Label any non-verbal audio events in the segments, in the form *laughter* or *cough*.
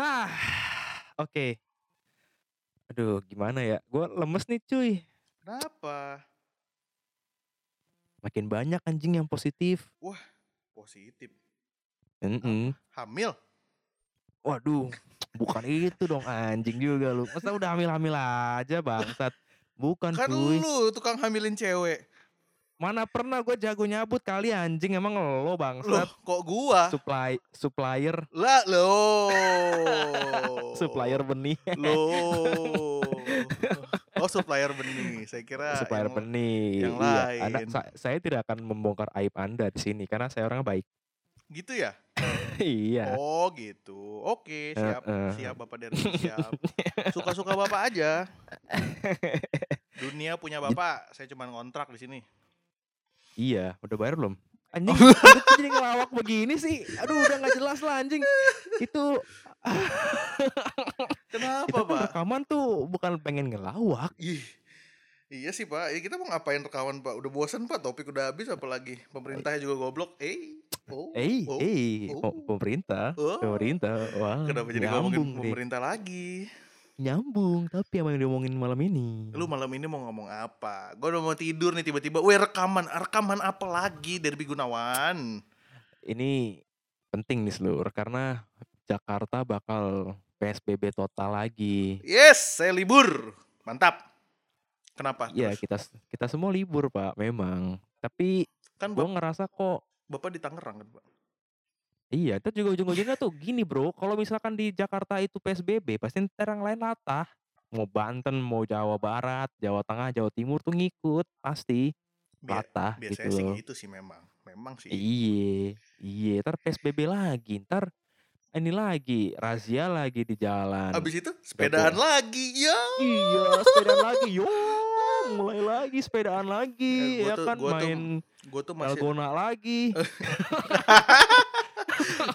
Hah, oke. Aduh, gimana ya? Gue lemes nih, cuy. Kenapa? Makin banyak anjing yang positif. Positif. Mm-mm. Hamil? Waduh, bukan itu dong anjing juga lu. Masa udah hamil-hamil aja bangsat. Bukan Kan cuy. lu tukang hamilin cewek. Mana pernah gue jago nyabut kali anjing emang lo Loh, bangsat. kok gua? Supply supplier Lah, lo. supplier benih. Lo. Oh, supplier benih. Saya kira supplier yang- benih. yang Iya, Anda, lain. sa- saya tidak akan membongkar aib Anda di sini karena saya orang baik. Gitu ya? *laughs* iya. Oh, gitu. Oke, siap. Heeh. Siap Bapak Derby, siap. Suka-suka Bapak aja. *laughs* Dunia punya Bapak, saya cuma ngontrak di sini. Iya, udah bayar belum? *laughs* Anjing, Oh. udah jadi ngelawak begini sih. Aduh, udah nggak jelas lah anjing. Itu *laughs* Kenapa, kita kan Pak? rekaman tuh bukan pengen ngelawak. Ih, iya sih Pak. Ya, kita mau ngapain rekaman Pak? Udah bosan Pak. Topik udah habis apalagi pemerintahnya juga goblok. Eh, oh, Eh, oh, eh, oh. pe- pemerintah, oh. pemerintah. Wah, Kenapa jadi ngomongin deh. pemerintah lagi? Nyambung, tapi apa yang diomongin malam ini? Lu malam ini mau ngomong apa? Gue udah mau tidur nih tiba-tiba. Weh rekaman, rekaman apa lagi dari Gunawan? Ini penting nih seluruh karena Jakarta bakal PSBB total lagi. Yes, saya libur. Mantap. Kenapa? Iya, Terus? kita kita semua libur, Pak, memang. Tapi kan gue ngerasa kok Bapak di Tangerang kan, Pak? Iya, itu juga ujung-ujungnya tuh gini bro, kalau misalkan di Jakarta itu PSBB, pasti ntar yang lain latah. Mau Banten, mau Jawa Barat, Jawa Tengah, Jawa Timur tuh ngikut, pasti latah biasanya gitu sih loh. gitu sih memang. Memang sih. Iya, iya, ntar PSBB lagi, ntar ini lagi, razia lagi di jalan. Abis itu sepedaan lagi. Ya. Iya, sepedaan lagi, yo, mulai lagi sepedaan lagi, gua ya tuh- kan gua tuh main Gue tuh masih dalgona lagi. *laughs*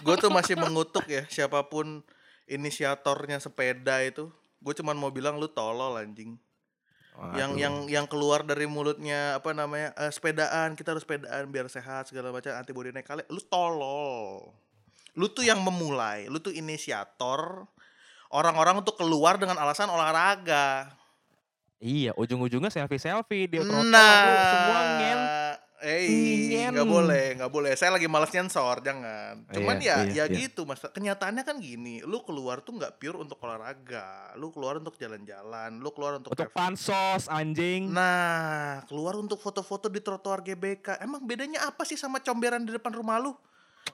gue tuh masih mengutuk ya siapa pun inisiatornya sepeda itu gue cuman mau bilang lu tolol anjing yang Waduh. yang yang keluar dari mulutnya apa namanya eh, sepedaan kita harus sepedaan biar sehat segala macam antibody naik kali lu tolol lu tuh yang memulai lu tuh inisiator orang-orang untuk keluar dengan alasan olahraga Iya, ujung-ujungnya selfie-selfie di trotoar nah semua ngen. Eh, nggak boleh, nggak boleh. Saya lagi malas nyensor, jangan. Cuman Iya, ya, iya, ya iya. gitu, mas. Kenyataannya kan gini, lu keluar tuh nggak pure untuk olahraga, lu keluar untuk jalan-jalan, lu keluar untuk, Untuk pansos anjing. Nah, keluar untuk foto-foto di trotoar GBK. Emang bedanya apa sih sama comberan di depan rumah lu?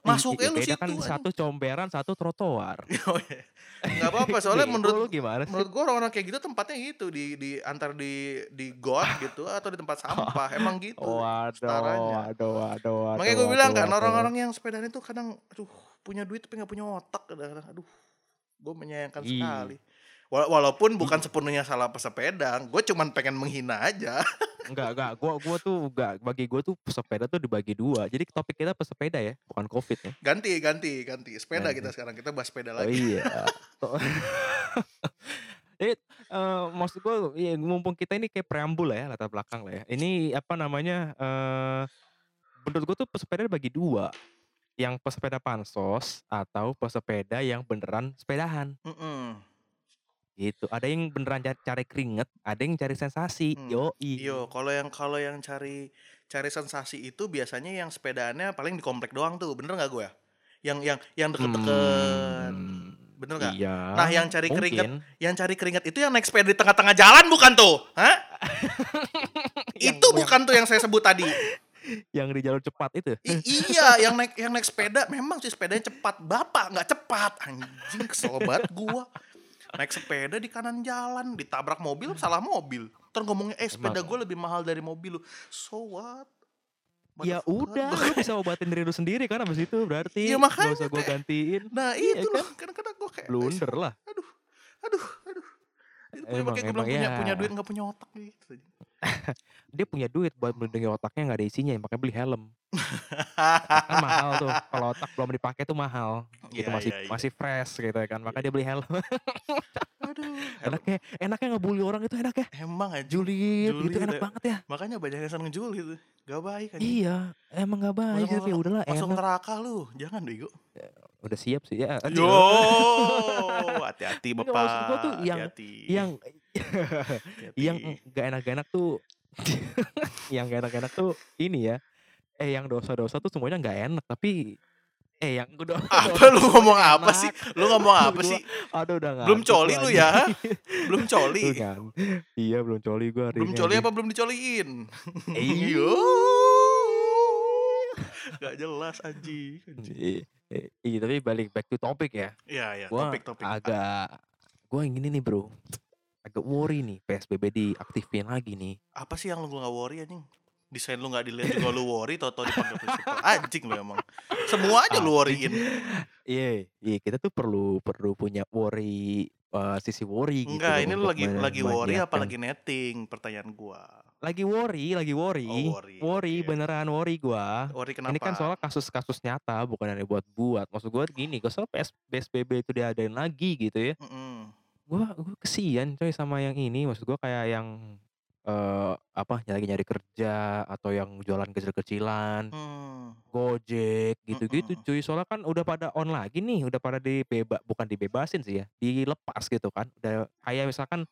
Ih, Masuknya lu situ. kan satu comberan, satu trotoar. *laughs* Oh, iya. Nggak apa-apa, *laughs* soalnya Bego menurut lu gimana sih? menurut gua orang-orang kayak gitu tempatnya gitu di di antar di di got gitu atau di tempat sampah. *laughs* Emang gitu. Waduh, setaranya. waduh, waduh, waduh. Makanya gue waduh, bilang kan orang-orang yang sepedaan itu kadang aduh punya duit tapi nggak punya otak kadang-kadang aduh gue menyayangkan Ih. sekali walaupun bukan sepenuhnya salah pesepeda gue cuman pengen menghina aja *laughs* Enggak, enggak. Gua gua tuh enggak bagi gua tuh pesepeda tuh dibagi dua. Jadi topik kita pesepeda ya, bukan Covid ya. ganti ganti ganti sepeda Ganti. kita sekarang kita bahas sepeda Oh lagi iya. Tuh. *laughs* Jadi eh, maksud gue, ya, mumpung kita ini kayak preambul lah ya latar belakang lah ya. Ini apa namanya? eh menurut gue tuh pesepeda bagi dua, yang pesepeda pansos atau pesepeda yang beneran sepedahan Mm-mm. Gitu. Ada yang beneran cari, keringet, ada yang cari sensasi. Hmm. Yo Iyo, kalau yang kalau yang cari cari sensasi itu biasanya yang sepedaannya paling di komplek doang tuh, bener nggak gue? Yang yang yang deket-deket, bener nggak? Iya. Nah, yang cari keringet mungkin. Yang cari keringat itu yang naik sepeda di tengah-tengah jalan bukan tuh? Hah? *laughs* Yang- itu yang- bukan tuh yang saya sebut tadi. yang di jalur cepat itu. I- iya, yang naik yang naik sepeda memang sih sepedanya cepat. Bapak nggak cepat. Anjing kesel banget gua. Naik sepeda di kanan jalan, ditabrak mobil, salah mobil. Terus ngomongnya, eh sepeda gue lebih mahal dari mobil lu. So what? Ya udah, lu bisa obatin diri lu sendiri kan abis itu berarti. Iya, Nggak makanya usah gue gantiin. Nah Iya itu kan? loh, kadang-kadang gue kayak Blunder lah. Aduh, aduh, aduh. Itu punya Emang- pakai gue bilang punya, ya. punya duit nggak punya otak gitu. Dia punya duit buat melindungi otaknya nggak ada isinya, makanya beli helm. kan mahal tuh. *laughs* Kalau otak belum dipakai tuh mahal. Gitu Iya, masih iya, iya. masih fresh gitu ya kan. Makanya dia beli helm. Aduh, *laughs* enaknya enaknya ngebully orang itu enak ya. emang aja. Julid, gitu Julid, enak ya. banget ya. Makanya banyak yang seneng jul gitu. Gak baik aja. Iya, emang gak baik Masuk tapi ya udahlah Masuk enak. neraka lu. Jangan bego. Udah siap sih ya. Yo. *laughs* Hati-hati Bapak. maksud gua tuh yang- hati-hati. yang Hati-hati. Yang gak enak-enak tuh *laughs* yang gak enak-enak tuh ini ya eh yang dosa-dosa tuh semuanya nggak enak tapi eh yang *laughs* udah apa lu ngomong apa sih? Lu ngomong apa Gua- sih? aduh udah ngantuk *laughs* Belum coli lu ya? Belum coli. Iya belum coli gua hari Belum ini, coli apa belum dicoliin? Iya. Gak jelas anjing. anjing. Iya, iya, iya, tapi balik back to topic ya Iya, iya, gua topik-topik. agak gua yang gini nih bro agak worry nih PSBB diaktifin lagi nih Apa sih yang lu gak worry anjing? Desain lu gak dilihat juga lu worry, tau-tau dipanggil prinsipal. Anjing lu emang. Semua aja lu worryin. Iya, iya kita tuh perlu perlu punya worry eh, sisi worry gitu. Enggak, ini lu lagi lagi worry apa lagi netting? Pertanyaan gua. Lagi worry, lagi worry. Oh, worry, oke. beneran worry gua. Worry kenapa? Ini kan soalnya kasus-kasus nyata, bukan yang dibuat-buat. Maksud gua gini, gua soal PS, PSBB itu diadain lagi gitu ya. Mm-mm. Gua gua kesian coy sama yang ini. Maksud gua kayak yang eh apa lagi nyari kerja atau yang jualan kecil-kecilan, Hmm. Gojek gitu-gitu Mm-mm. cuy. Soalnya kan udah pada on lagi nih, udah pada dibeba bukan dibebasin sih ya, dilepas gitu kan. Udah kayak misalkan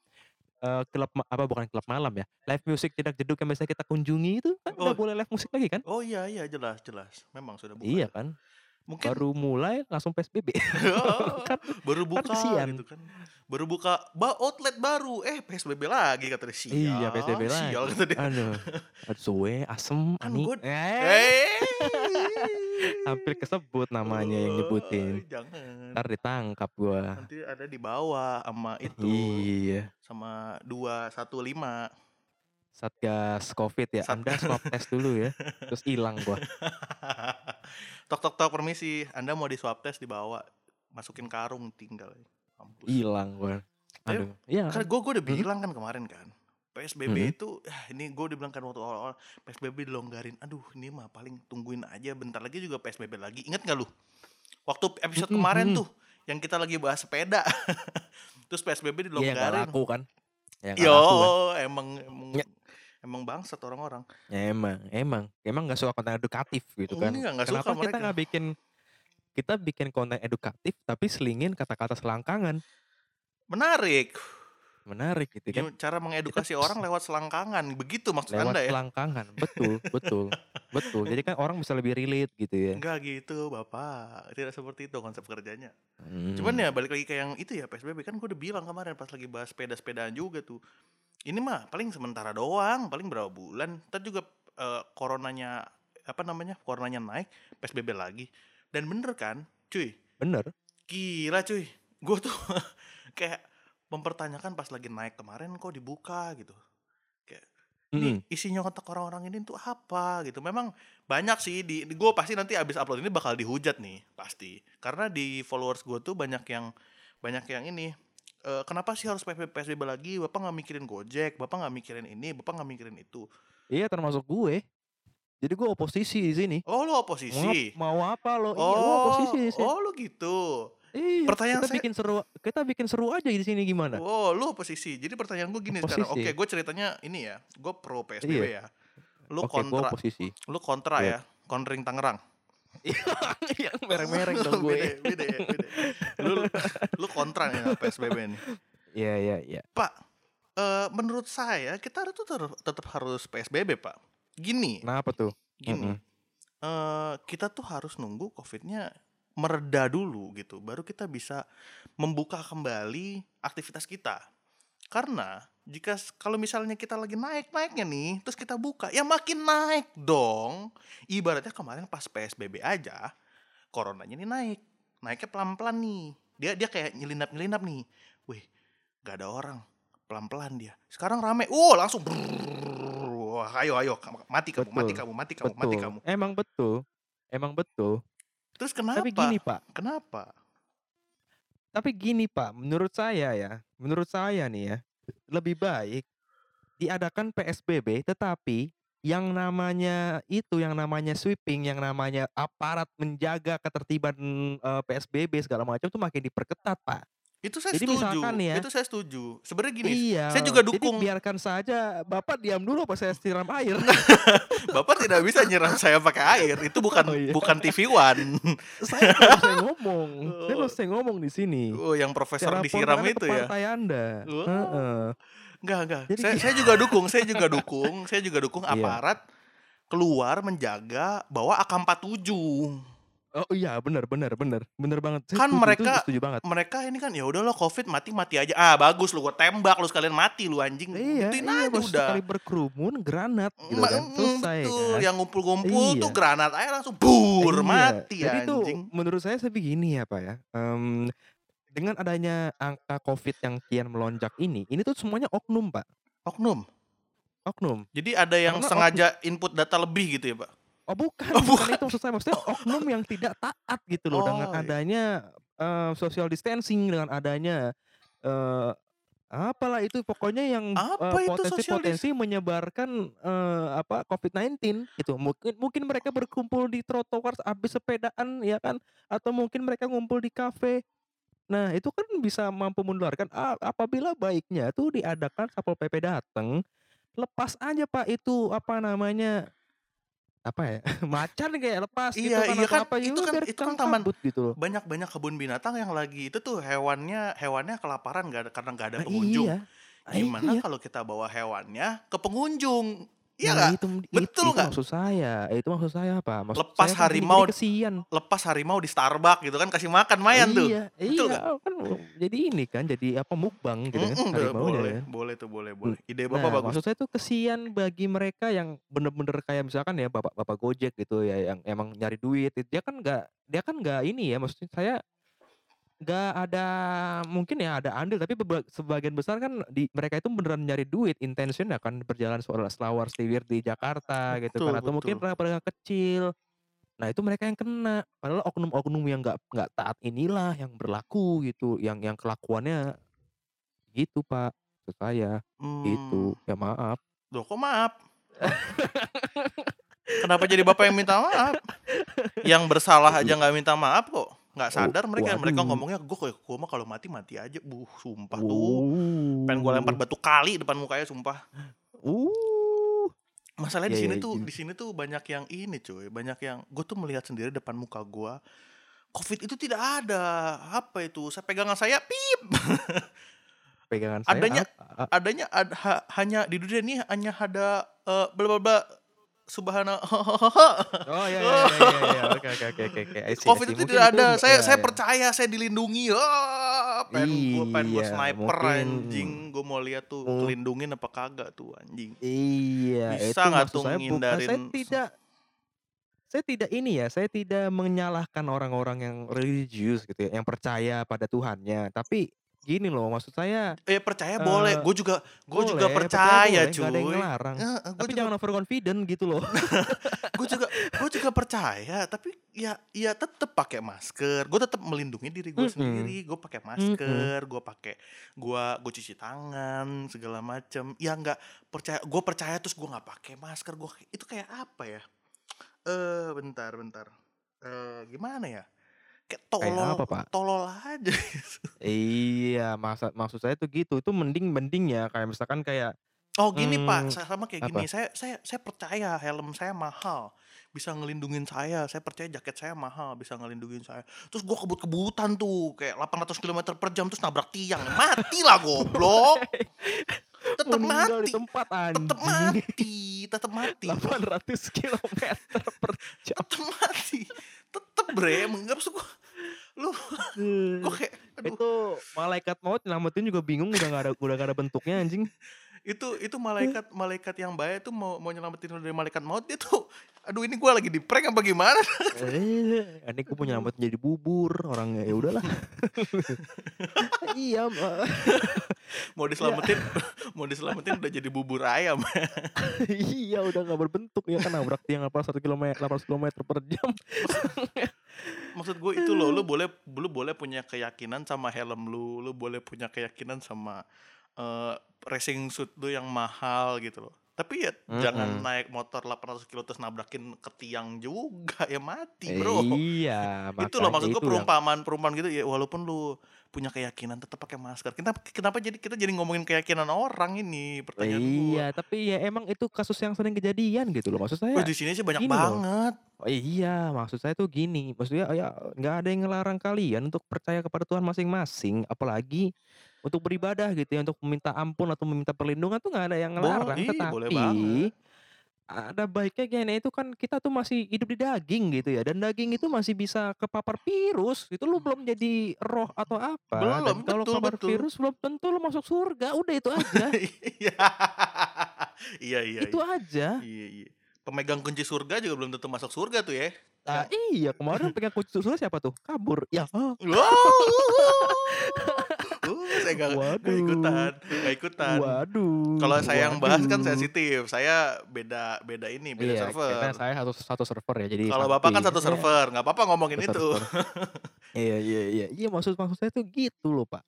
eh, klub apa bukan klub malam ya, live music tidak jeduk yang biasa kita kunjungi itu kan udah Oh. boleh live musik lagi kan? Oh iya iya jelas jelas. Memang sudah buka. Iya kan, Mungkin baru mulai langsung PSBB. *laughs* *laughs* kan baru buka kesian. gitu kan. Baru buka ba outlet baru. Eh PSBB lagi kata dia. Sial. Iya, PSBB lagi. Sial kata dia. aduh, *laughs* aduh suwe, asem, Kan ani. Eh, *laughs* hampir kesebut namanya yang nyebutin. Jangan. Ntar ditangkap gua. Nanti ada di bawah sama itu Iya. sama 215. Satgas Covid ya. Sat- Anda swab test dulu ya. *laughs* Terus hilang gua. tok tok tok permisi. Anda mau di swab test dibawa masukin karung tinggal. Mampus. Hilang gua. Tapi Aduh. Iya. Kan gue gue udah Hmm. bilang kan kemarin kan. PSBB Hmm. itu ah, ini gue udah bilang kan waktu awal-awal PSBB dilonggarin. Aduh, ini mah paling tungguin aja bentar lagi juga PSBB lagi. Ingat gak lu? Waktu episode Mm-mm, kemarin mm. tuh yang kita lagi bahas sepeda. *laughs* Terus PSBB Iya dilonggarin. laku kan. Ya Yo, kan. emang emang Ya. emang bangsat orang-orang. Ya, emang, emang, emang nggak suka konten edukatif gitu kan. Enggak, nggak suka Kenapa kita mereka. nggak bikin kita bikin konten edukatif tapi selingin kata-kata selangkangan. Menarik. Menarik gitu kan. Cara mengedukasi orang lewat selangkangan. Begitu maksud Lewat Anda ya? selangkangan. Betul, betul. *laughs* betul. Jadi kan orang bisa lebih relate gitu ya. Enggak gitu, Bapak. Tidak seperti itu konsep kerjanya. Hmm. Cuman ya balik lagi ke yang itu ya PSBB kan gue udah bilang kemarin pas lagi bahas sepeda-sepedaan juga tuh. Ini mah paling sementara doang, paling berapa bulan. Ntar juga eh, coronanya apa namanya? Coronanya naik, PSBB lagi. Dan bener kan, cuy. bener. Gila cuy. Gue tuh *laughs* kayak mempertanyakan pas lagi naik kemarin kok dibuka gitu. Ini Mm. isinya kontak orang-orang ini tuh apa gitu. Memang banyak sih di, gue pasti nanti abis upload ini bakal dihujat nih pasti. Karena di followers gue tuh banyak yang banyak yang ini. eh, kenapa sih harus PSBB, PSBB lagi? Bapak nggak mikirin Gojek, bapak nggak mikirin ini, bapak nggak mikirin itu. Iya termasuk gue. Jadi gue oposisi di sini. Oh lu Mau, oposisi. ap- mau apa lo? Oh, iya, gue oposisi di sini. oh lu gitu. Iya, pertanyaan kita saya- bikin seru, kita bikin seru aja di sini gimana? Oh lu oposisi. Jadi pertanyaan gue gini sekarang. Oposisi. Oke, gue ceritanya ini ya. Gue pro PSBB ya. Lu gue kontra, oposisi. lu kontra Iya. ya. Konring Tangerang. Yang *laughs* mereng-mereng dong gue. beda, beda ya, beda. Lu lu kontra sama PSBB nih. Iya, iya, iya. Pak, eh, menurut saya kita tuh tetap harus PSBB, Pak. Gini, Kenapa tuh? gini. Mm-mm. eh, kita tuh harus nunggu COVID-nya mereda dulu gitu, baru kita bisa membuka kembali aktivitas kita. Karena jika kalau misalnya kita lagi naik-naiknya nih, terus kita buka, ya makin naik dong. Ibaratnya kemarin pas PSBB aja, coronanya nih naik. Naiknya pelan-pelan nih. Dia dia kayak nyelinap-nyelinap nih. Wih, gak ada orang. Pelan-pelan dia. Sekarang rame. Oh, langsung brrrr. Wah, ayo ayo mati kamu, mati Betul. kamu, mati kamu, mati Betul. kamu. Emang betul. Emang betul. Terus kenapa? Tapi gini, Pak. Kenapa? Tapi gini, Pak. Menurut saya ya, menurut saya nih ya, lebih baik diadakan PSBB tetapi yang namanya itu yang namanya sweeping, yang namanya aparat menjaga ketertiban eh, PSBB segala macam tuh makin diperketat, Pak. Itu saya Jadi setuju. misalkan ya. Itu saya setuju. Sebenarnya gini, Iya. saya juga Jadi dukung. biarkan saja Bapak diam dulu pas saya siram air. *laughs* Bapak tidak bisa nyiram saya pakai air. Itu bukan Oh, iya. bukan TV One. *laughs* saya *laughs* ngomong. Saya baru saya ngomong di sini. Oh, yang profesor Cara disiram itu ya. pantai Anda. Heeh. Enggak, enggak. Jadi Saya, saya juga dukung, saya juga dukung, saya juga dukung Iya. aparat keluar menjaga bahwa AK47. Oh iya benar benar benar benar banget. Saya Kan setuju, itu mereka- setuju banget. Mereka ini kan ya udahlah Covid mati-mati aja. Ah, bagus lu gua tembak lu sekalian mati lu anjing. Iya, Gituin iya aja udah. sekali berkerumun granat gitu Ma- kan. mm, Selesai betul. kan. Yang ngumpul-ngumpul Iya. tuh granat aja langsung bur Iya, mati Jadi itu anjing. menurut saya saya begini ya Pak ya. Em, dengan adanya angka Covid yang kian melonjak ini, ini tuh semuanya oknum Pak. Oknum. Oknum. Jadi ada yang Karena sengaja input data lebih gitu ya, Pak? Oh bukan, Oh, bukan itu maksud saya. Maksudnya oknum yang tidak taat gitu loh dengan Oh, iya. adanya eh, social distancing, dengan adanya eh apalah itu pokoknya yang itu potensi-potensi menyebarkan eh, apa COVID-19 gitu. Mungkin mungkin mereka berkumpul di trotoar habis sepedaan ya kan atau mungkin mereka ngumpul di kafe. Nah, itu kan bisa mampu menularkan apabila baiknya tuh diadakan Satpol PP datang lepas aja Pak itu apa namanya apa ya *laughs* macan kayak lepas gitu Iya, kan iya kan, apa ya itu udah kan- itu kan taman- gitu loh. Banyak-banyak kebun binatang yang lagi itu tuh hewannya hewannya kelaparan ada karena nggak ada Nah, pengunjung. iya. Ah, Gimana iya. kalau kita bawa hewannya ke pengunjung? Iya Nah, itu, Betul itu nggak? maksud saya. Itu maksud saya apa? Maksud Lepas saya kan harimau- jadi kesian. Lepas harimau di Starbucks gitu kan kasih makan mayan tuh. Iya, Betul iya, kan jadi ini kan jadi apa mukbang gitu kan Mm-mm, harimaunya boleh, kan. boleh tuh boleh boleh. Ide Nah, bapak bagus. maksud saya tuh kesian bagi mereka yang bener-bener kayak misalkan ya bapak bapak Gojek gitu ya yang emang nyari duit dia kan nggak dia kan nggak ini ya maksudnya saya nggak ada mungkin ya ada andil tapi sebagian besar kan di mereka itu beneran nyari duit intention kan berjalan soal selawar sewir di Jakarta gitu Betul, kan atau mungkin betul. pedagang kecil nah itu mereka yang kena padahal oknum-oknum yang nggak nggak taat inilah yang berlaku gitu yang yang kelakuannya gitu pak maksud saya gitu Hmm, ya maaf Loh kok maaf? Kenapa jadi bapak yang minta maaf? Yang bersalah aja nggak minta maaf kok? Nggak sadar mereka mereka waduh. ngomongnya gue kayak gue mah kalau mati mati aja. Buh, sumpah tuh. Uh. Pengen gue lempar batu kali depan mukanya sumpah. Uh. Masalahnya di Iya, sini iya, tuh iya. di sini tuh banyak yang ini cuy, banyak yang gue tuh melihat sendiri depan muka gue. Covid itu tidak ada. Apa itu? Saya pegangan saya pip. *laughs* Pegangan saya Adanya- apa? A- Adanya ad- ha- hanya di dunia ini hanya ada eh, bla bla bla subhana *laughs* Oh iya iya iya iya, iya. Oke oke oke oke Covid itu tidak ada. itu- Saya iya, saya iya. percaya saya dilindungi. Ah, pengen gue pengen gue Iya, sniper mungkin- anjing. Gue mau lihat tuh Mung- kelindungin apa kagak tuh anjing. Iya, Bisa nggak tuh bukan saya tidak saya tidak ini ya, saya tidak menyalahkan orang-orang yang religius gitu ya, yang percaya pada Tuhannya. Tapi gini loh, maksud saya Eh percaya Eh, boleh. Gue juga gue juga boleh, percaya boleh, nggak ada yang cuy. ngelarang. Eh, eh, Tapi juga jangan overconfident gitu loh. *laughs* gue juga gue juga *laughs* percaya tapi ya ya tetap pakai masker gue tetap melindungi diri gue Mm-mm. sendiri gue pakai masker gue pakai gue gue cuci tangan segala macam ya nggak percaya gue percaya terus gue nggak pakai masker gue itu kayak apa ya eh bentar bentar eh gimana ya kayak tolol apa, Pak? tolol aja *laughs* iya, masa maksud saya tuh gitu. Itu mending mending ya kayak misalkan kayak Oh gini Hmm, pak, sa- sama kayak apa? gini. Saya saya saya percaya helm saya mahal, bisa ngelindungin saya. Saya percaya jaket saya mahal, bisa ngelindungin saya. Terus gua kebut-kebutan tuh, kayak 800 km per jam terus nabrak tiang, *laughs* mati lah goblok. Tetap mati, di tempat tetap mati, *laughs* tetap mati, 800 km per jam. tetap mati, tetap bre. Enggak maksud gua, lu, gua kayak, aduh, itu malaikat maut nyelamatin juga bingung udah gak ada udah gak ada bentuknya anjing. itu itu malaikat malaikat yang baik tuh mau mau nyelamatin lu dari malaikat maut dia tuh, aduh ini gua lagi di prank apa gimana? Eh, ini gue mau nyelamatin jadi bubur orangnya ya udahlah. *laughs* iya, Ma. mau diselamatin *laughs* mau diselamatin udah jadi bubur ayam *laughs* iya udah gak berbentuk ya kan nabrak tiang apa satu kilometer 800 km per jam. Maksud gue itu loh lu boleh lu boleh punya keyakinan sama helm lu lu boleh punya keyakinan sama eh, racing suit lu yang mahal gitu loh Tapi ya Mhm. jangan naik motor 800 kilo terus nabrakin ke tiang juga ya mati, Bro. Iya, *laughs* Itu loh maksud gue perumpamaan-perumpamaan gitu ya walaupun lu punya keyakinan tetap pakai masker. Kenapa kenapa jadi kita jadi ngomongin keyakinan orang ini pertanyaan. Iya, tapi ya emang itu kasus yang sering kejadian gitu loh. Maksud saya di sini sih banyak loh. banget. Oh iya, maksud saya tuh gini, maksudnya ya nggak ada yang ngelarang kalian untuk percaya kepada Tuhan masing-masing, apalagi untuk beribadah gitu ya, untuk meminta ampun atau meminta perlindungan tuh nggak ada yang ngelarang. boleh Tetapi banget. ada baiknya gini itu kan kita tuh masih hidup di daging gitu ya, dan daging itu masih bisa kepapar virus. Itu lu belum jadi roh atau apa, dan Belum, kalau betul kepapar betul. virus belum tentu lu masuk surga. Udah itu *laughs* aja. Iya. Iya iya Itu iya. aja. Iya iya. Pemegang kunci surga juga belum tentu masuk surga tuh ya. Ah, Yang iya, kemarin pegang kunci surga siapa tuh? Kabur. Ya. *laughs* Wow. *laughs* Uh, saya nggak Waduh. ikutan, nggak ikutan. Waduh. Kalau saya yang bahas kan sensitif. Saya beda beda ini, beda Iya, server. karena saya satu satu server ya, jadi Kalau bapak kan satu server, nggak apa-apa ngomongin satu itu. *laughs* Iya iya iya. Iya maksud maksud saya tuh gitu loh, Pak.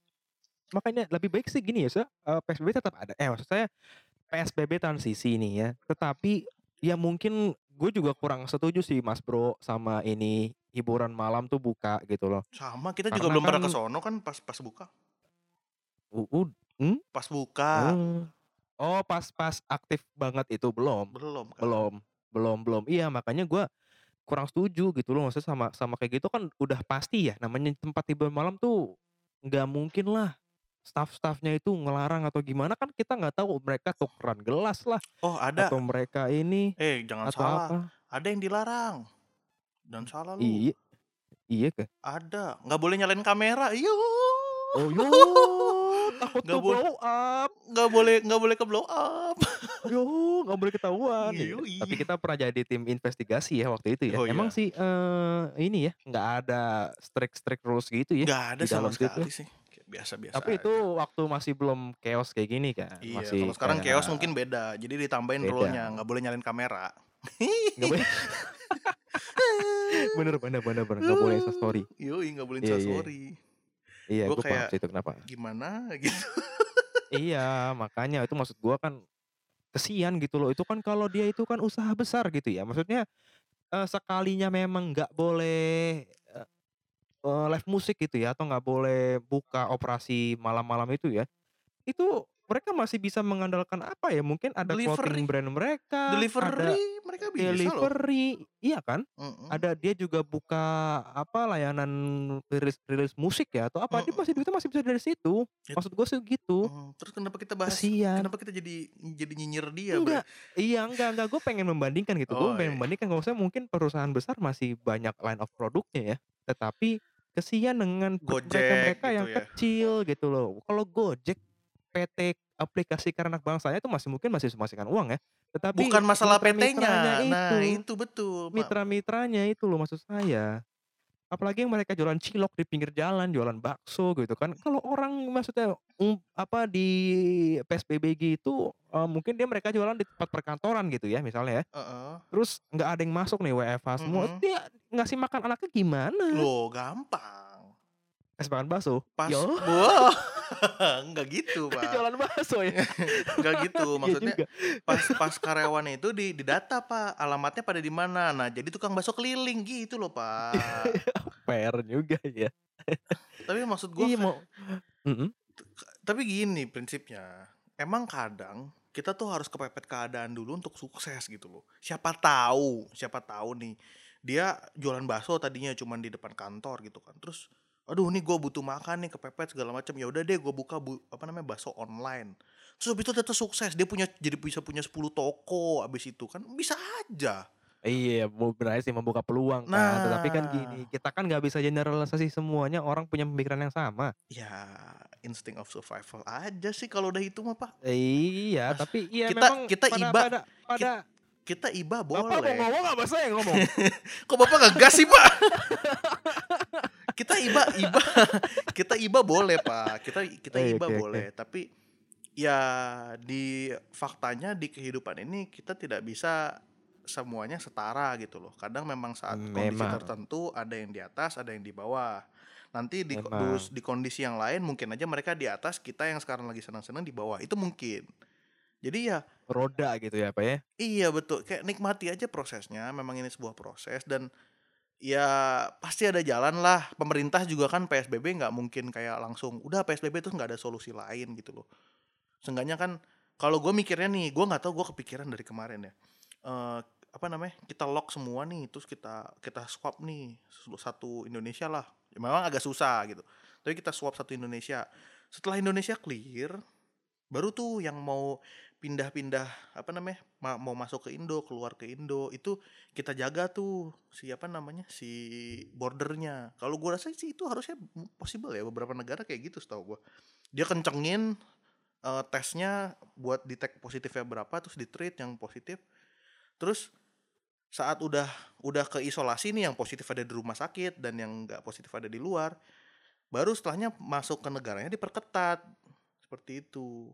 Makanya lebih baik sih gini ya, Sa, eee, PSBB tetap ada. Eh, maksud saya PSBB transisi nih ya, tetapi ya mungkin gue juga kurang setuju sih Mas Bro sama ini hiburan malam tuh buka gitu loh. Sama, kita juga Karena belum pernah kan ke sono kan pas pas buka. U ud hmm? Pas buka. Oh. Oh, pas pas aktif banget itu belum? Belum kan. Belum belum belum. Iya, makanya gua kurang setuju gitu loh, maksudnya sama sama kayak gitu kan udah pasti ya, namanya tempat hiburan malam tuh nggak mungkin lah staf-stafnya itu ngelarang atau gimana kan kita nggak tahu mereka tukeran gelas lah Oh, ada. atau mereka ini Eh, jangan atau salah. apa. Ada yang dilarang. Dan salah lu. Iya. Iya kah? Ada. Nggak boleh nyalain kamera. Iya. Oh, yo *laughs* takut Nggak tuh boleh blow up. nggak boleh nggak boleh ke blow up. *laughs* Yo, nggak boleh ketahuan. Iya, Iya. Tapi iya. kita pernah jadi tim investigasi ya waktu itu ya. Oh Emang iya. sih eh ini ya, nggak ada strict-strict rules gitu ya Nggak ada di sama dalam situ. sekali sih. Kayak Biasa-biasa Tapi itu aja. waktu masih belum chaos kayak gini kan. Iya, Masih kalau sekarang chaos kayak mungkin beda. Jadi ditambahin rule-nya, nggak boleh nyalain kamera. Nggak boleh. *laughs* bener bener bener bener nggak boleh Insta story. Yoi, nggak boleh Iya, iya. instastory. Iya, Gue gue paham kayak sih itu kenapa. gimana *laughs* gitu. Iya, makanya itu maksud gua kan kesian gitu loh. Itu kan kalau dia itu kan usaha besar gitu ya. Maksudnya eh, sekalinya memang nggak boleh eh, eh, live musik gitu ya atau nggak boleh buka operasi malam-malam itu ya. Itu mereka masih bisa mengandalkan apa ya? Mungkin ada clothing Delivery. brand mereka, ada Delivery mereka bisa loh. delivery, iya kan? Mm-mm. Ada dia juga buka apa layanan rilis rilis musik ya atau apa? Dia Mm-mm. masih duitnya masih bisa dari situ. It- Maksud gue sih gitu. Mm, Terus kenapa kita bahas? Kesian. Kenapa kita jadi jadi nyinyir dia? Enggak, iya enggak enggak gue pengen membandingkan gitu. Gue Oh, pengen iya. membandingkan kalau saya mungkin perusahaan besar masih banyak line of produknya ya. Tetapi kesian dengan mereka-mereka gitu yang ya. kecil gitu loh. Kalau Gojek PT aplikasi karena bangsanya itu masih mungkin masih memasukkan uang ya. Tetapi Bukan masalah PT-nya. Nah, itu, betul. Mitra-mitranya itu loh maksud saya. Apalagi yang mereka jualan cilok di pinggir jalan, jualan bakso gitu kan. Kalau orang maksudnya um, apa di PSBB gitu eh, mungkin dia mereka jualan di tempat perkantoran gitu ya misalnya ya. Heeh. Terus nggak ada yang masuk nih WFH semua. Mhm. Dia ngasih makan anaknya gimana? Loh, gampang. Kasih makan bakso. Pas Yo, *laughs* wah. Enggak gitu, *laughs* Pak. jualan bakso ya. *laughs* Enggak gitu. Iya Maksudnya pas pas karyawan itu di didata, Pak. Alamatnya pada di mana. Nah, jadi tukang bakso keliling gitu loh, Pak. Fair juga ya. Tapi maksud gua Iya mau. Tapi gini prinsipnya. Emang kadang kita tuh harus kepepet keadaan dulu untuk sukses gitu loh. Siapa tahu, siapa tahu nih dia jualan bakso tadinya cuman di depan kantor gitu kan. Terus aduh nih gue butuh makan nih kepepet segala macam. Ya udah deh gue buka bu, apa namanya bakso online. Terus habis itu ternyata sukses. Dia punya jadi bisa punya 10 toko abis itu kan. Bisa aja. Iya, mau benar sih membuka peluang kan. Tetapi kan gini, Nah. kita kan nggak bisa generalisasi semuanya orang punya pemikiran yang sama. ya insting of survival aja sih kalau udah itu mah pak. Iya, Mas, tapi iya kita- memang kita pada, iba- pada, pada kita iba Bapak mau boleh. ngomong apa? Saya yang ngomong? *laughs* kok bapak gak gas sih pak *laughs* kita iba iba. *laughs* Kita iba boleh pak. Kita kita Oke, iba oke. boleh. Tapi ya di faktanya di kehidupan ini kita tidak bisa semuanya setara gitu loh. Kadang memang saat kondisi Memang. tertentu ada yang di atas ada yang di bawah. Nanti di, di, di kondisi yang lain mungkin aja mereka di atas kita yang sekarang lagi senang-senang di bawah. Itu mungkin. Jadi ya roda gitu ya Pak ya. Iya betul, kayak nikmati aja prosesnya. Memang ini sebuah proses dan ya pasti ada jalan lah. Pemerintah juga kan PSBB nggak mungkin kayak langsung udah PSBB itu nggak ada solusi lain gitu loh. Seenggaknya kan kalau gue mikirnya nih, gue nggak tahu gue kepikiran dari kemarin ya. Eh apa namanya? Kita lock semua nih, terus kita kita swap nih satu Indonesia lah. Ya, memang agak susah gitu. Tapi kita swap satu Indonesia. Setelah Indonesia clear, baru tuh yang mau pindah-pindah apa namanya ma- mau masuk ke Indo keluar ke Indo itu kita jaga tuh siapa namanya si bordernya. Kalau gua rasa sih itu harusnya possible ya beberapa negara kayak gitu setahu gua. Dia kencengin eh, tesnya buat detect positifnya berapa terus di treat yang positif. Terus saat udah udah ke isolasi nih yang positif ada di rumah sakit dan yang nggak positif ada di luar baru setelahnya masuk ke negaranya diperketat. Seperti itu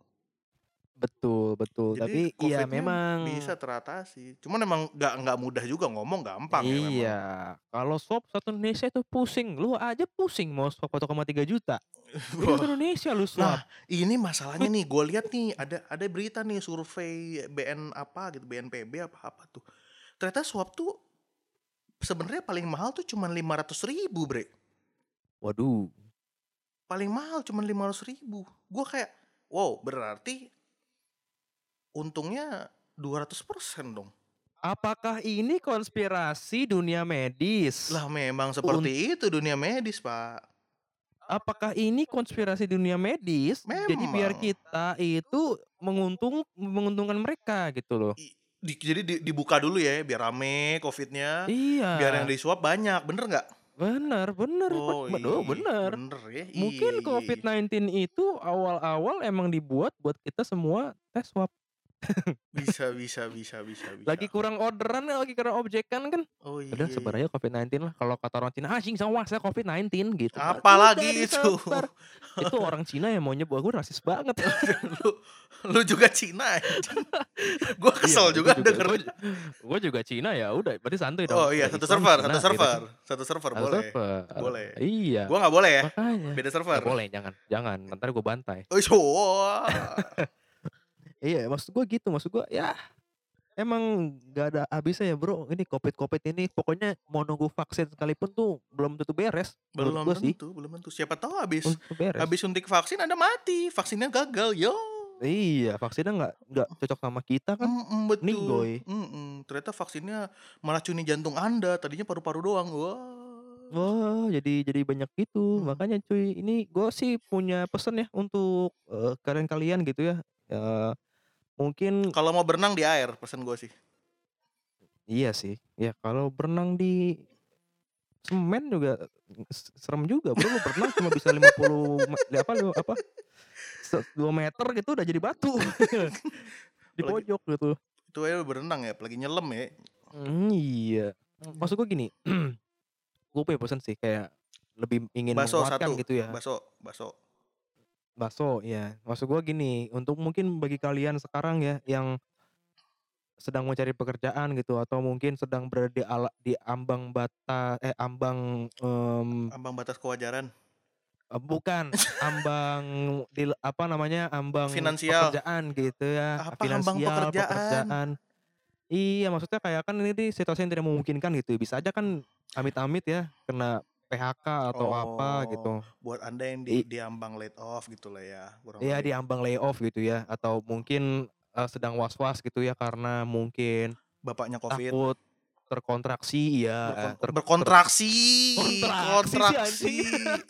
Betul, betul. jadi Tapi iya memang bisa teratasi. Cuman emang nggak nggak mudah juga ngomong gampang ya memang. Iya, kalau swab satu Indonesia itu pusing. Lu aja pusing mau swab 1,3 juta. *laughs* Ini satu Indonesia lu swab. Nah, ini masalahnya nih, gue lihat nih ada ada berita nih survei BN apa gitu, BNPB apa apa tuh. Ternyata swab tuh sebenarnya paling mahal tuh cuman 500 ribu bre. Waduh. Paling mahal cuman 500 ribu. Gue kayak, wow berarti untungnya 200% dong. Apakah ini konspirasi dunia medis? Lah memang seperti itu dunia medis pak. Apakah ini konspirasi dunia medis? Jadi biar Memang. kita itu menguntung menguntungkan mereka gitu loh. I- di- jadi di- dibuka dulu ya biar rame covidnya Iya. biar yang di swab banyak bener nggak Bener, bener, oh iya, bener. bener ya Mungkin Iya. COVID-19 itu awal-awal emang dibuat buat kita semua tes swab. Bisa bisa bisa bisa bisa Lagi kurang orderan, lagi kurang objekan kan. oh iya Udah sebar aja COVID-19 lah. Kalau kata orang Cina, ah sing sama saya COVID-19 gitu. Kan. apalagi itu *laughs* itu orang Cina yang mau nyebut gue rasis banget. *laughs* lu lu juga Cina anjing. gua kesel juga denger Gue juga Cina ya udah berarti santuy dong. oh iya Ya, satu server Cina satu gitu server satu server Satu boleh server. Boleh. Iya. gua nggak boleh ya Makanya. beda server Nggak boleh, jangan, jangan. Ntar gue bantai. oh *laughs* iya. maksud gue gitu, maksud gue ya emang gak ada habisnya ya bro. Ini covid covid ini pokoknya mau nunggu vaksin sekalipun tuh belum tentu beres. belum gue sih, tentu belum tentu siapa tahu habis tentu beres. habis suntik vaksin anda mati vaksinnya gagal yo Iya, vaksinnya nggak nggak cocok sama kita kan. Mm-mm, betul. Ninggoy. Mm-mm. Ternyata vaksinnya meracuni jantung Anda. Tadinya paru-paru doang. Wah. Wah, jadi jadi banyak gitu. Hmm. Makanya cuy, ini gue sih punya pesan ya untuk eh, kalian-kalian gitu ya. Ya, mungkin Kalau mau berenang di air, pesan gue sih. iya sih. Ya kalau berenang di semen juga serem juga bro. Lu berenang cuma bisa 50 me- li- apa lu apa? 2 meter gitu udah jadi batu. *laughs* di pojok gitu. Itu aja berenang ya, apalagi nyelam ya. Hmm, iya. Maksud gue gini, *clears throat* gue punya pesan sih kayak lebih ingin Baso satu. gitu ya. Baso, baso. Bakso, ya. Maksud gua gini, untuk mungkin bagi kalian sekarang ya yang sedang mencari pekerjaan gitu atau mungkin sedang berada di ala, di ambang bata eh ambang em, Ambang batas kewajaran. eh, bukan ambang di apa namanya ambang Finansial. pekerjaan gitu ya Apa ambang pekerjaan? iya maksudnya kayak kan ini situasi yang tidak memungkinkan gitu bisa aja kan amit-amit ya kena PHK atau apa Oh, gitu Buat Anda yang di, I- di ambang laid off gitu lah ya. Iya lebih. di ambang layoff gitu ya atau mungkin eh, sedang was-was gitu ya karena mungkin Bapaknya Covid. takut terkontraksi ya Berkon- ter- berkontraksi. Kontraksi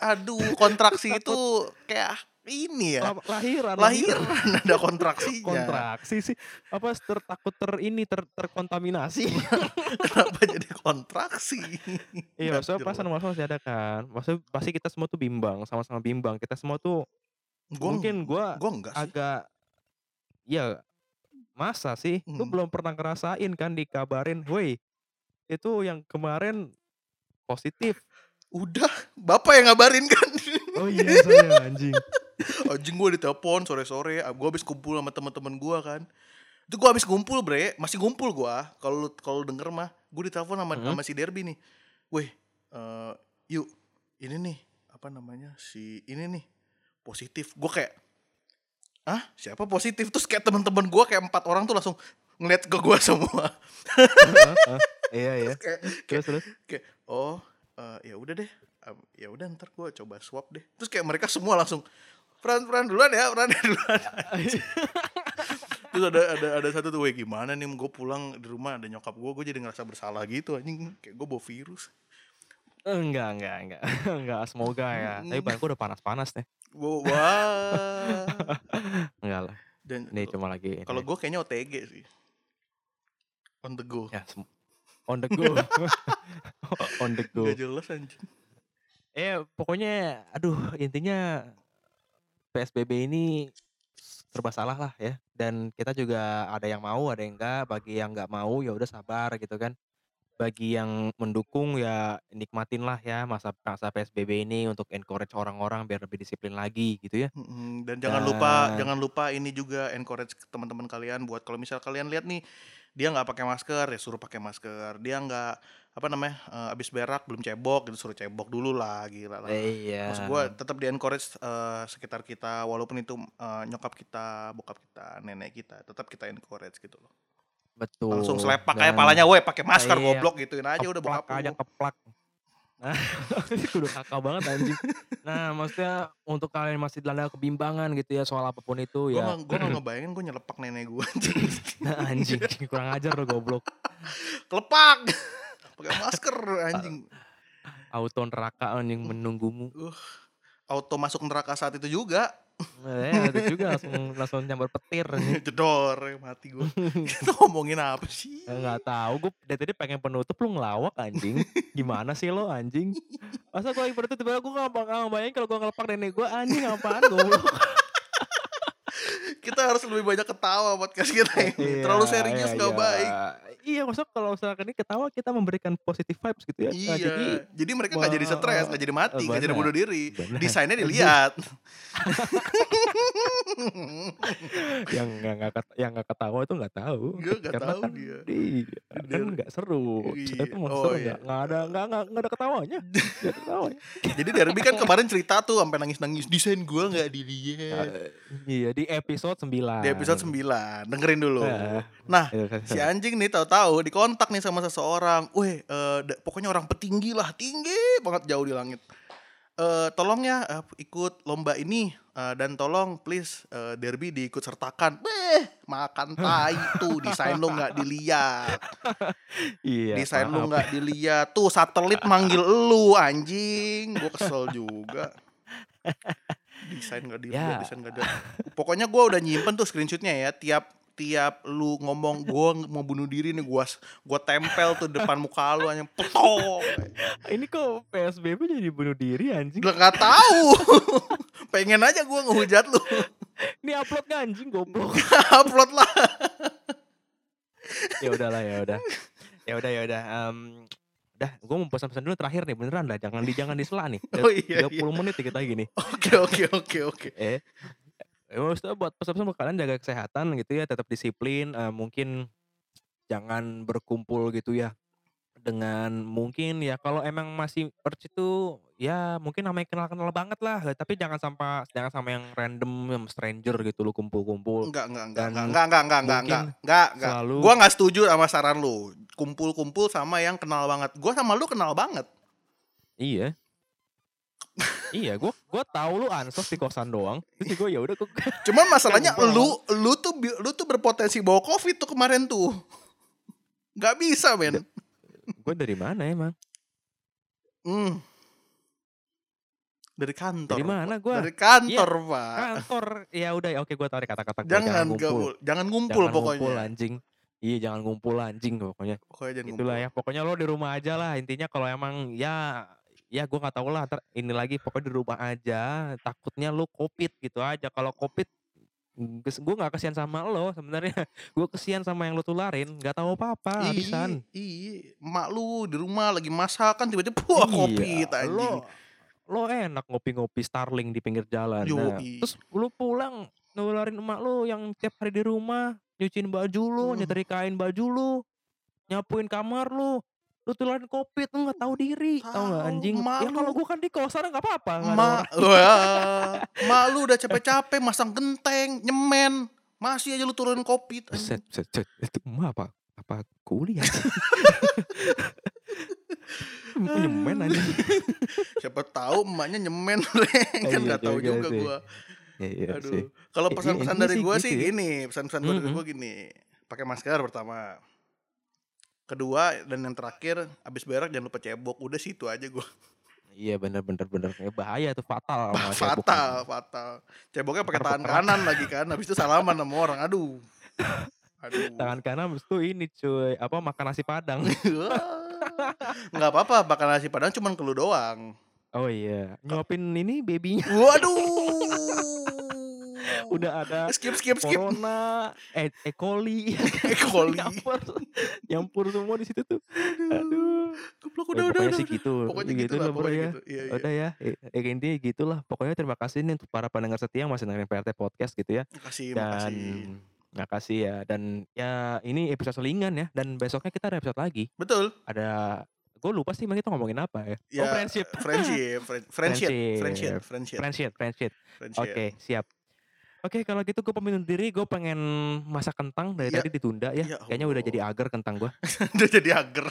Aduh, kontraksi itu kayak ini ya. la- lahiran Lahiran *laughs* ada kontraksinya. kontraksi sih apa ter, takut ter ini ter, terkontaminasi *laughs* Kenapa jadi kontraksi? iya maksudnya perasaan was masih ada kan maksudnya pasti kita semua tuh bimbang sama-sama bimbang kita semua tuh Gua, mungkin gua gua enggak sih. agak ya masa sih lu Hmm. belum pernah ngerasain kan dikabarin woi itu yang kemarin positif Udah, bapak yang ngabarin kan. oh iya saya anjing *laughs* Anjing gue ditelepon sore-sore, gue habis kumpul sama teman-teman gue kan. Itu gue habis kumpul bre, masih ngumpul gue. Kalau kalau denger mah, gue ditelepon sama Hmm. sama si Derby nih. Weh, eh, yuk ini nih apa namanya si ini nih positif. Gue kayak ah siapa positif terus kayak teman-teman gue kayak empat orang tuh langsung ngeliat ke gue *laughs* semua. Iya iya. kayak Terus terus. kayak oh eh, ya udah deh Em, ya udah ntar gue coba swab deh terus kayak mereka semua langsung peran peran duluan ya peran *laughs* duluan *laughs* terus ada ada ada satu tuh "Weh, gimana nih gue pulang di rumah ada nyokap gue gue jadi ngerasa bersalah gitu anjing kayak gue bawa virus Enggak, enggak, enggak. *laughs* Enggak, semoga ya. Tapi badanku udah panas-panas nih. gue wah Enggak lah. dan Ini cuma lagi kalau gue kayaknya OTG sih on the go ya on the go. on the go. Gak jelas anjing Eh, pokoknya aduh intinya PSBB ini serba salah lah ya. Dan kita juga ada yang mau, ada yang enggak. Bagi yang enggak mau ya udah sabar gitu kan. Bagi yang mendukung ya nikmatin lah ya masa masa PSBB ini untuk encourage orang-orang biar lebih disiplin lagi gitu ya. Dan jangan lupa Dan- jangan lupa ini juga encourage teman-teman kalian buat kalau misal kalian lihat nih dia nggak pakai masker ya suruh pakai masker dia nggak apa namanya eh, abis berak belum cebok gitu suruh cebok dulu lah gila lah Iya. maksud gue tetap di encourage eh, sekitar kita walaupun itu eh, nyokap kita bokap kita nenek kita tetap kita encourage gitu loh betul. langsung selepak kayak palanya weh pakai masker Iya. goblok gituin aja udah keplak bokap aja keplak. Nah, *laughs* ini kudu kakak banget anjing. Nah, maksudnya untuk kalian yang masih dilanda kebimbangan gitu ya soal apa pun itu gue ya. gue nggak *clears throat* ngebayangin gue nyelepak nenek gue anjing Nah, anjing, kurang ajar lo goblok. *laughs* kelepak pakai masker anjing *laughs* Auto neraka anjing menunggumu. auto masuk neraka saat itu juga Eh, itu juga langsung *laughs* langsung nyambar petir anjing. jedor mati gue kita *laughs* ngomongin apa sih Eh, Nggak tahu, gue dari tadi pengen penutup lu ngelawak anjing. Gimana sih lo anjing? Masa gue lagi penutup tiba-tiba gue gak bakal bayangin kalau gue ngelepak nenek gue anjing apaan goblok. Kita harus lebih banyak ketawa podcast kita ini terlalu Iya, serius iya, nggak iya. baik Iya, maksudnya kalau misalkan ini ketawa kita memberikan positive vibes gitu ya. Nah, iya jadi jadi, mereka nggak jadi Wah, stres nggak jadi mati nggak jadi benar. bunuh diri Benar. desainnya dilihat *laughs* yang nggak yang nggak ketawa itu nggak tahu. Nggak, nggak Karena tahu kan dia. Iya, kan Dia- nggak seru. Iya, tuh mau oh seru iya. nggak nggak ada nggak nggak nggak ada ketawanya. *laughs* Nggak ada ketawanya. jadi Derby kan kemarin cerita tuh sampai nangis nangis desain gue nggak dilihat Iya di episode 9 di episode 9 dengerin dulu. Nah, nah Iya, si anjing nih tahu-tahu dikontak nih sama seseorang, weh eh, da- pokoknya orang petinggi lah. Tinggi banget jauh di langit. Eh tolong ya eh, ikut lomba ini. Eh, dan tolong please eh, Derby diikut sertakan. Beh makan tai tuh. Desain lo nggak dilihat, Iya. desain maaf. nggak dilihat. Tuh satelit manggil lu anjing, gue kesel juga. *laughs* Desain nggak dilihat, Ya. desain nggak dilihat. Pokoknya gue udah nyimpen tuh screenshotnya ya tiap tiap lu ngomong gue mau bunuh diri nih gua gua tempel tuh depan muka lu hanya petok Ini kok PSBB jadi bunuh diri anjing? Gak tahu *laughs* pengen aja gua ngehujat lu Ini upload nggak anjing goblok. *laughs* upload lah ya udahlah ya udah. Ya udah ya udah. Em, udah, gue mau pesan-pesan dulu terakhir nih beneran lah. Jangan di jangan disela nih. *laughs* Oh, iya, 30 menit nih kita gini. oke oke oke oke Eh, eh, maksudnya buat pesan-pesan buat kalian jaga kesehatan gitu ya, tetap disiplin. eh, mungkin jangan berkumpul gitu ya dengan mungkin ya kalau emang masih perc itu ya mungkin namanya kenal-kenal banget lah tapi jangan sampai jangan sama yang random yang stranger gitu lu kumpul-kumpul Enggak, enggak, enggak, enggak, enggak, enggak, enggak, enggak, enggak, enggak, enggak. selalu- Gua nggak setuju sama saran lu. Kumpul-kumpul sama yang kenal banget. Gua sama lu kenal banget. iya iya gua gua tahu lu ansos di kosan doang terus gue ya udah gua *laughs* Cuman masalahnya lu lu tuh lu tuh berpotensi bawa covid tuh kemarin tuh. Gak bisa, men. Gue dari mana emang Hmm. Dari kantor. dari mana gue Dari kantor, Pak. kantor ya udah ya oke gue tarik kata-kata gua, Jangan ngumpul ngumpul, jangan ngumpul Jangan pokoknya. ngumpul anjing iya jangan ngumpul anjing pokoknya Pokoknya jangan itulah ngumpul. ya pokoknya lo di rumah aja lah intinya kalau emang ya ya gue nggak tahu lah ini lagi pokoknya di rumah aja takutnya lo covid gitu aja kalau covid gue nggak kesian sama lo sebenarnya *laughs* gue kesian sama yang lo tularin nggak tahu apa apa Iya, habisan iya. Mak lu di rumah lagi masak kan tiba-tiba wah kopi Iya, anjing. lo lo enak ngopi-ngopi Starling di pinggir jalan nah, Yoi. terus lu pulang nularin emak lu yang tiap hari di rumah nyuciin baju lu Hmm. nyetrikain baju lu nyapuin kamar lu Lu tularin covid lu nggak tahu diri, tahu nggak anjing. emak Ya kalau gua kan di kosan nggak apa-apa, nggak ada Mak, orang. *laughs* wah, mak lu udah capek-capek masang genteng, nyemen, masih aja lu turunin covid. Buset, buset, buset. Itu emak apa apa kuliah? *laughs* Nyemen aja. *laughs* Siapa tahu emaknya nyemen, Reng. kan Iya nggak tahu juga juga sih. gua. Ya, iya sih. Aduh, kalau pesan-pesan dari sih gitu sih ya. gini, pesan-pesan gua dari gua gini. Pakai masker pertama. Kedua dan yang terakhir, abis berak jangan lupa cebok. Udah situ aja gua. Iya bener bener bener. Ya, bahaya tuh fatal. sama *laughs* cebok. fatal, fatal. Ceboknya pakai tangan kanan lagi kan. Habis itu salaman sama orang. Aduh. *laughs* Aduh. Tangan kanan habis itu ini cuy, apa makan nasi padang. *laughs* Nggak apa-apa, makan nasi padang cuman ke lu doang. Oh iya, nyuapin ini babynya Waduh. Udah ada skip skip skip. corona, e, E. coli, *laughs* E. coli. *laughs* nyampur, nyampur semua di situ tuh. Aduh. Goblok Ya, udah udah pokoknya udah. sih gitu. Pokoknya gitu gitu lah, pokoknya ya. gitu. Iya, iya. Udah ya, eh, eh, intinya gitulah. Pokoknya terima kasih nih untuk para pendengar setia yang masih dengerin PRT Podcast gitu ya. Makasih, Dan makasih. makasih ya. Dan ya ini episode selingan ya. Dan besoknya kita ada episode lagi. Betul. Ada gue lupa sih emang kita ngomongin apa ya. Ya, oh friendship. Friendship, friend- friendship, Friendship. friendship, friendship, Friendship, friendship. friendship. Oke, siap. Oke, kalau gitu gue pamit undur diri. Gue pengen masak kentang dari Ya. tadi ditunda ya. Ya Kayaknya udah jadi agar kentang gue. *laughs* Udah jadi ager.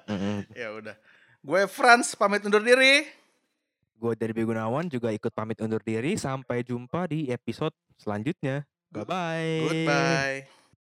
*laughs* ya udah. Gue Franz pamit undur diri. Gue dari Begunawan juga ikut pamit undur diri. Sampai jumpa di episode selanjutnya. Bye-bye. Goodbye.